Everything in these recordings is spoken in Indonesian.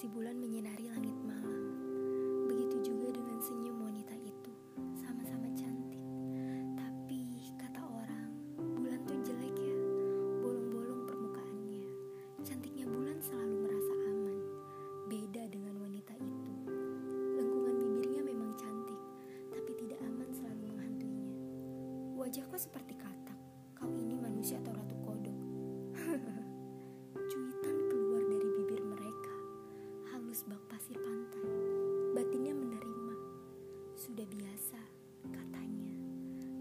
Si bulan menyinari langit malam. Begitu juga dengan senyum wanita itu, sama-sama cantik. Tapi, kata orang, bulan tuh jelek ya, bolong-bolong permukaannya. Cantiknya bulan selalu merasa aman. Beda dengan wanita itu. Lengkungan bibirnya memang cantik, tapi tidak aman selalu menghantuinya. Wajahku seperti kata. ombak pasir pantai. Batinnya menerima. Sudah biasa, katanya.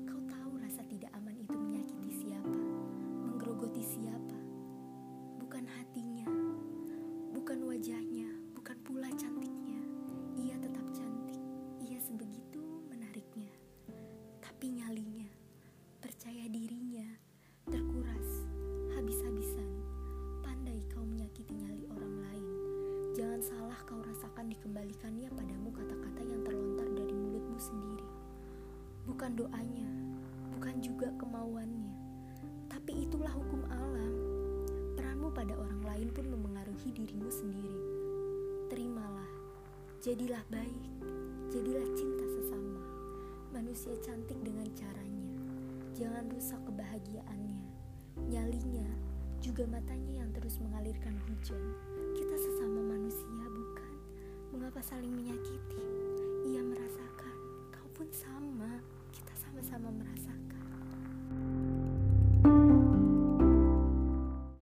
Kau tahu rasa tidak aman itu menyakiti siapa, menggerogoti siapa. Bukan hatinya, bukan wajahnya. Akan dikembalikannya padamu kata-kata yang terlontar dari mulutmu sendiri. Bukan doanya, bukan juga kemauannya, tapi itulah hukum alam. Peranmu pada orang lain pun memengaruhi dirimu sendiri. Terimalah, jadilah baik, jadilah cinta sesama. Manusia cantik dengan caranya, jangan rusak kebahagiaannya. Nyalinya, juga matanya yang terus mengalirkan hujan. Kita mengapa saling menyakiti. Ia merasakan, kau pun sama, kita sama-sama merasakan.